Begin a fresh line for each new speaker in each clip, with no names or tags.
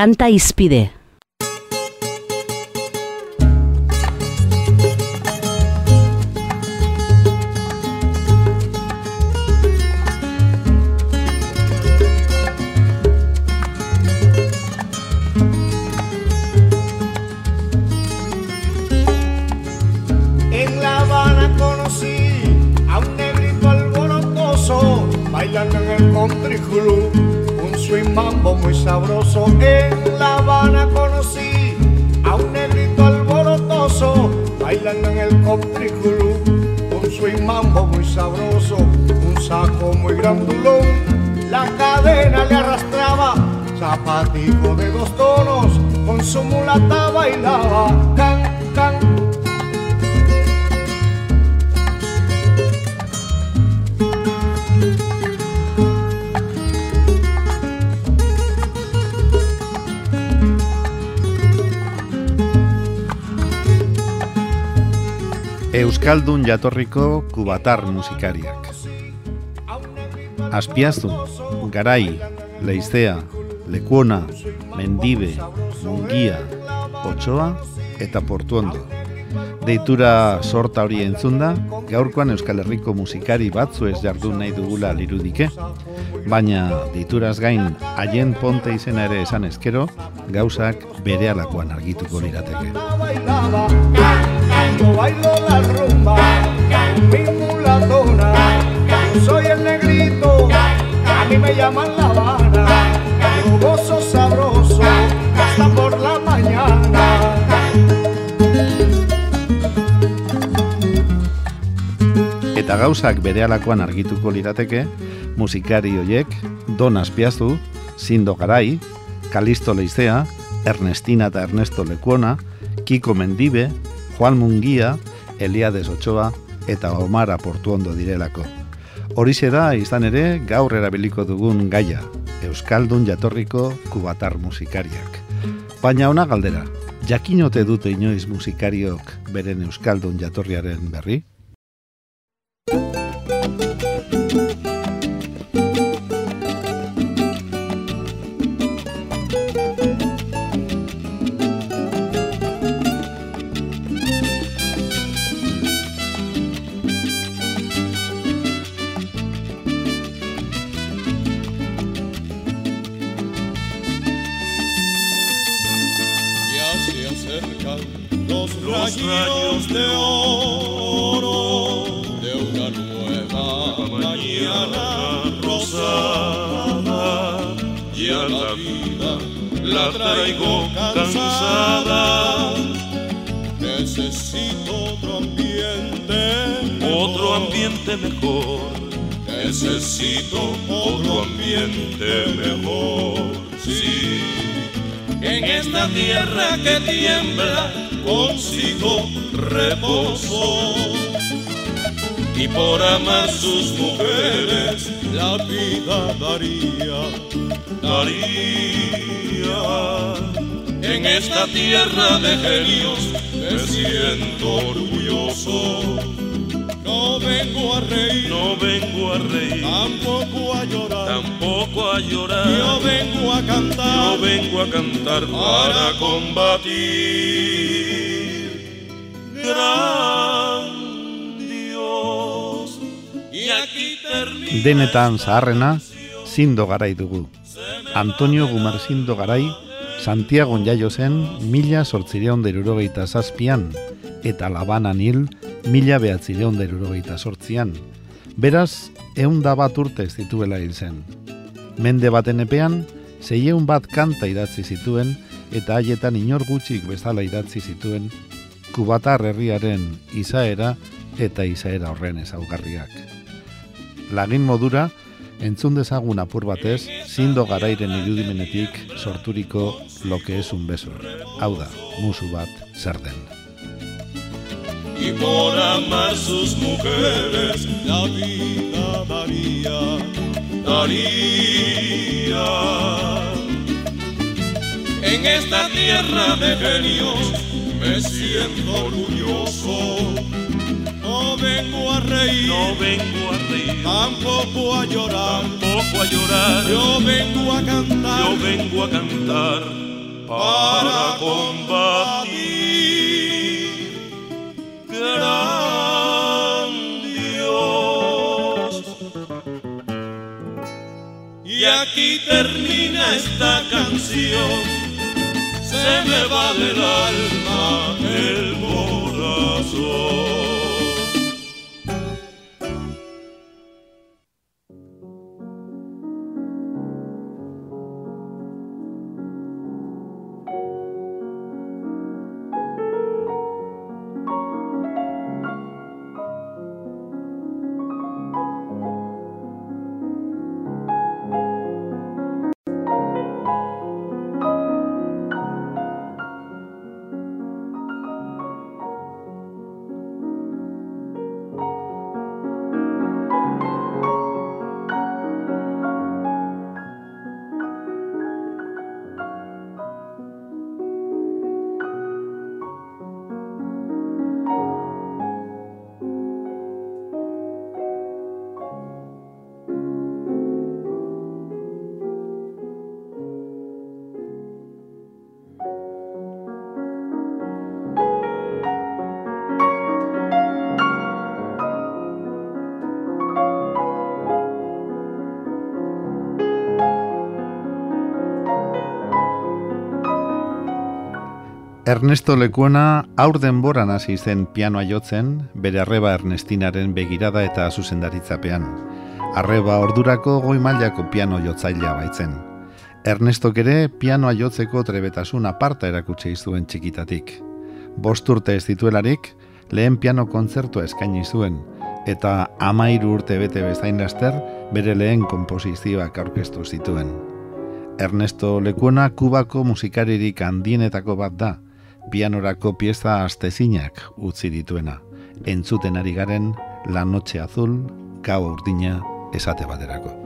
Kanta izpide.
Muy sabroso. En La Habana conocí a un negrito alborotoso, bailando en el club. Un swing mambo muy sabroso, un saco muy grandulón. La cadena le arrastraba, zapatico de dos tonos, con su mulata bailaba, can, can,
Euskaldun jatorriko kubatar musikariak. Azpiazdu, garai, leizea, lekuona, mendibe, mungia, otsoa eta portuondo. Deitura sorta hori entzunda, gaurkoan Euskal Herriko musikari batzu ez jardu nahi dugula lirudike, baina deituraz gain haien ponte izena ere esan ezkero, gauzak bere alakoan argituko lirateke. Yo bailo la rumba mi mulatona. Soy el negrito, a mí me llaman La Habana. Yo gozo sabroso hasta por la mañana. Eta gauzak berealakoan argituko lirateke, musikari hoiek Don Aspiazu, Sindo Garai, Kalisto Leizea, Ernestina eta Ernesto Lekuona, Kiko Mendibe, Juan Mungia, Eliades Ochoa eta Omar Portuondo direlako. Horixe da izan ere gaur erabiliko dugun gaia, Euskaldun jatorriko kubatar musikariak. Baina ona galdera, jakinote dute inoiz musikariok beren Euskaldun jatorriaren berri?
Nueva mañana rosada y a la vida la traigo cansada. Necesito otro ambiente otro ambiente mejor. Necesito otro ambiente mejor. Sí. En esta tierra que tiembla consigo reposo. Y por amar sus mujeres la vida daría, daría. En esta tierra de genios me siento orgulloso no vengo a reír, no vengo a reír, tampoco a llorar, tampoco a llorar. Yo vengo a cantar, yo vengo a cantar para combatir.
Denetan zaharrena, zindo garai dugu. Antonio Gumarzindo garai, Santiago jaio zen, mila sortzireon derurogeita zazpian, eta labanan hil, mila behatzileon derurogeita sortzian. Beraz, eunda bat urte zituela hil zen. Mende baten epean, zeieun bat kanta idatzi zituen, eta haietan inor gutxik bezala idatzi zituen, kubatar herriaren izaera eta izaera horren ezaugarriak. Lagin modura, entzun dezagun apur batez, zindo garairen irudimenetik sorturiko loke esun beso. Hau da, musu
y por amar sus mujeres la vida daría, daría. En esta tierra de genios me siento orgulloso. Vengo a reír, no vengo a reír, tampoco a llorar, tampoco a llorar. Yo vengo a cantar, yo vengo a cantar para combatir. Gran Dios. Y aquí termina esta canción. Se me va del alma
Ernesto Lekuona aur denboran hasi zen pianoa jotzen, bere arreba Ernestinaren begirada eta zuzendaritzapean. Arreba ordurako goi mailako piano jotzailea baitzen. Ernestok ere pianoa jotzeko trebetasun aparta erakutsi zuen txikitatik. Bost urte ez dituelarik, lehen piano kontzertua eskaini zuen, eta amairu urte bete bezain laster, bere lehen kompozizioak aurkeztu zituen. Ernesto Lekuona kubako musikaririk handienetako bat da, pianorako pieza astezinak utzi dituena. Entzuten ari garen, la noche azul, gau urdina, esate baterako.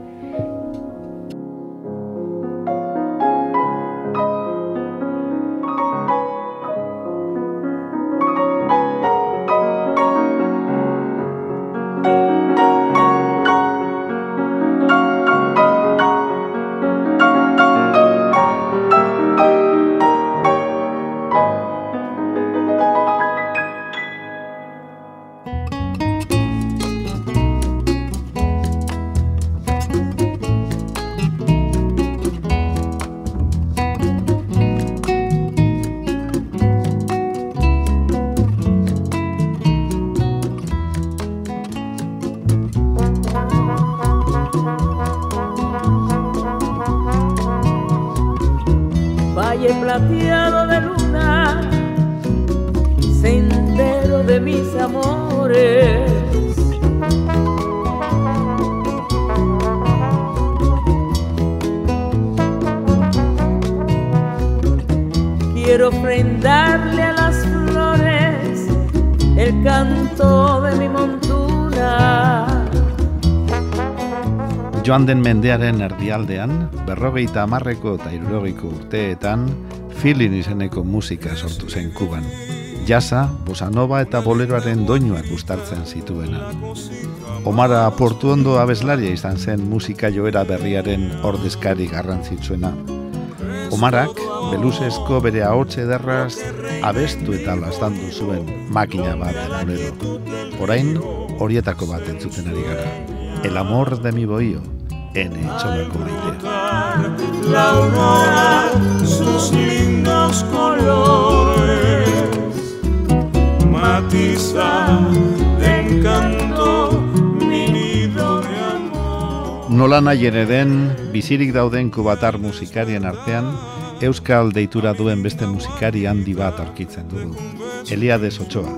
Joan den mendearen erdialdean, berrogeita amarreko eta irurogeiko urteetan, filin izeneko musika sortu zen kuban. Jasa, bosanova eta boleroaren doinuak ustartzen zituena. Omara portu ondo abeslaria izan zen musika joera berriaren ordezkari garrantzitsuena. Omarak, beluzesko bere ahotxe derraz, abestu eta lastandu zuen makina bat bolero. Orain, horietako bat entzuten ari gara. El amor de mi boio, en Cholako Maite.
La aurora, sus lindos colores, matiza de encanto mi nido de amor.
Nola nahi ere bizirik dauden kubatar musikarien artean, Euskal deitura duen beste musikari handi bat arkitzen dugu. Eliades Ochoa.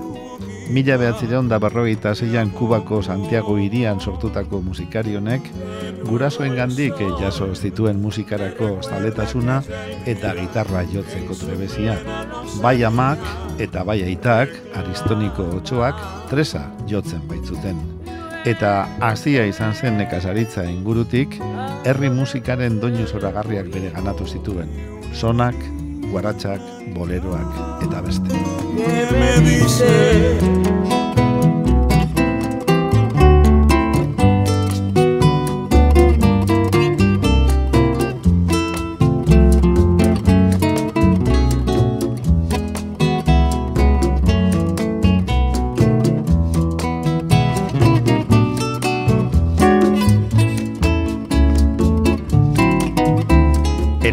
Mila behatzireon da berrogeita zeian Kubako Santiago irian sortutako musikarionek, gurasoen gandik jaso zituen musikarako zaletasuna eta gitarra jotzeko trebezia. Bai amak eta bai aitak, aristoniko otxoak, tresa jotzen baitzuten. Eta hasia izan zen nekazaritza ingurutik, herri musikaren doinu zoragarriak bere ganatu zituen. Sonak, guaratsak, boleroak eta beste.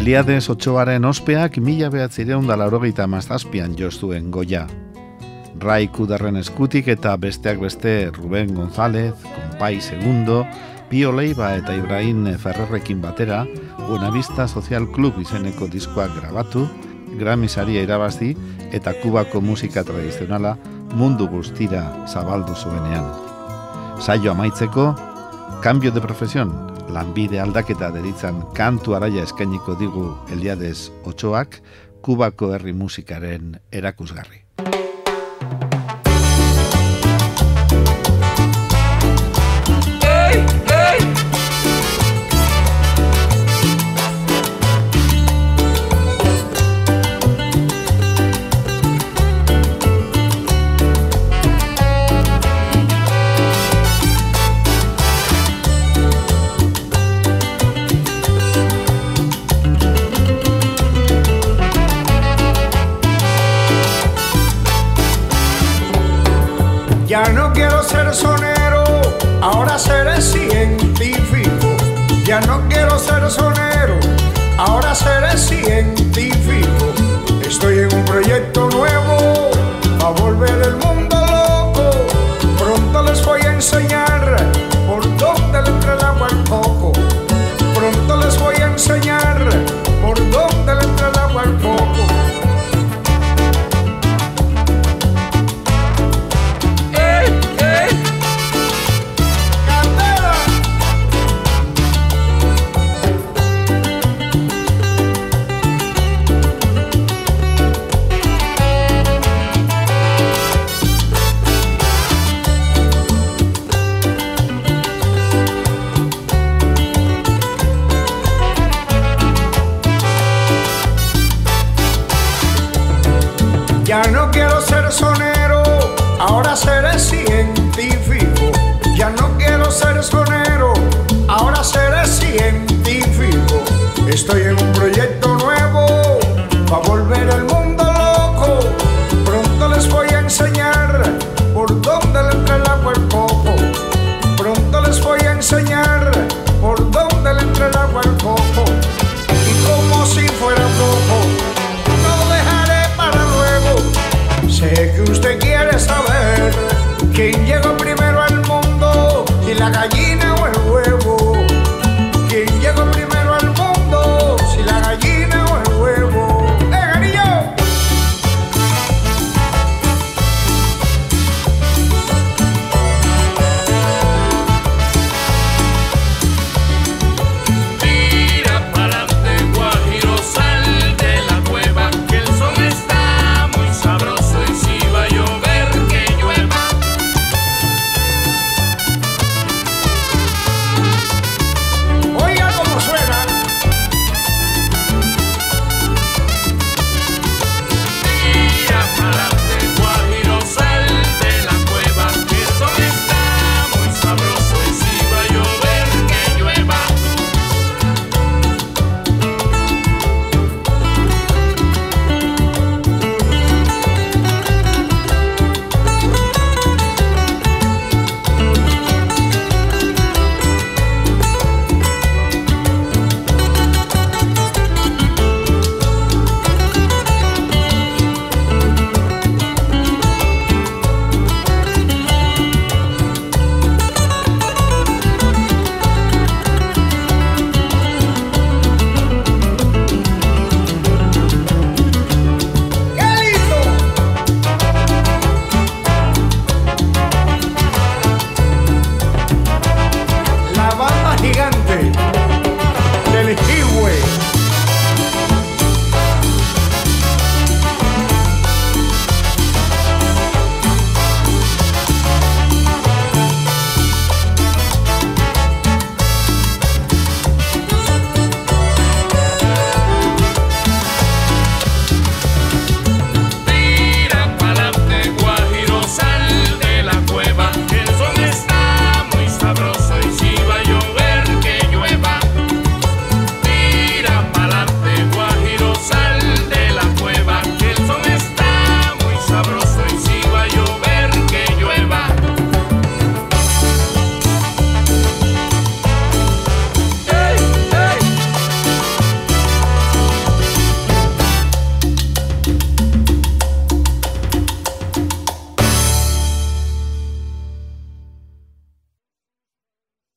Eliades Otsoaren ospeak mila behatzireun da laurogeita mazazpian joztuen goia. Rai Kudarren eskutik eta besteak beste Ruben González, Kompai Segundo, Pio Leiba eta Ibrahim Ferrerrekin batera, Buenavista Social Club izeneko diskoak grabatu, Grammy saria irabazi eta Kubako musika tradizionala mundu guztira zabaldu zuenean. Saio amaitzeko, Cambio de profesión, lanbide aldaketa deritzan kantu araia eskainiko digu Eliades Otsoak, Kubako herri musikaren erakusgarri.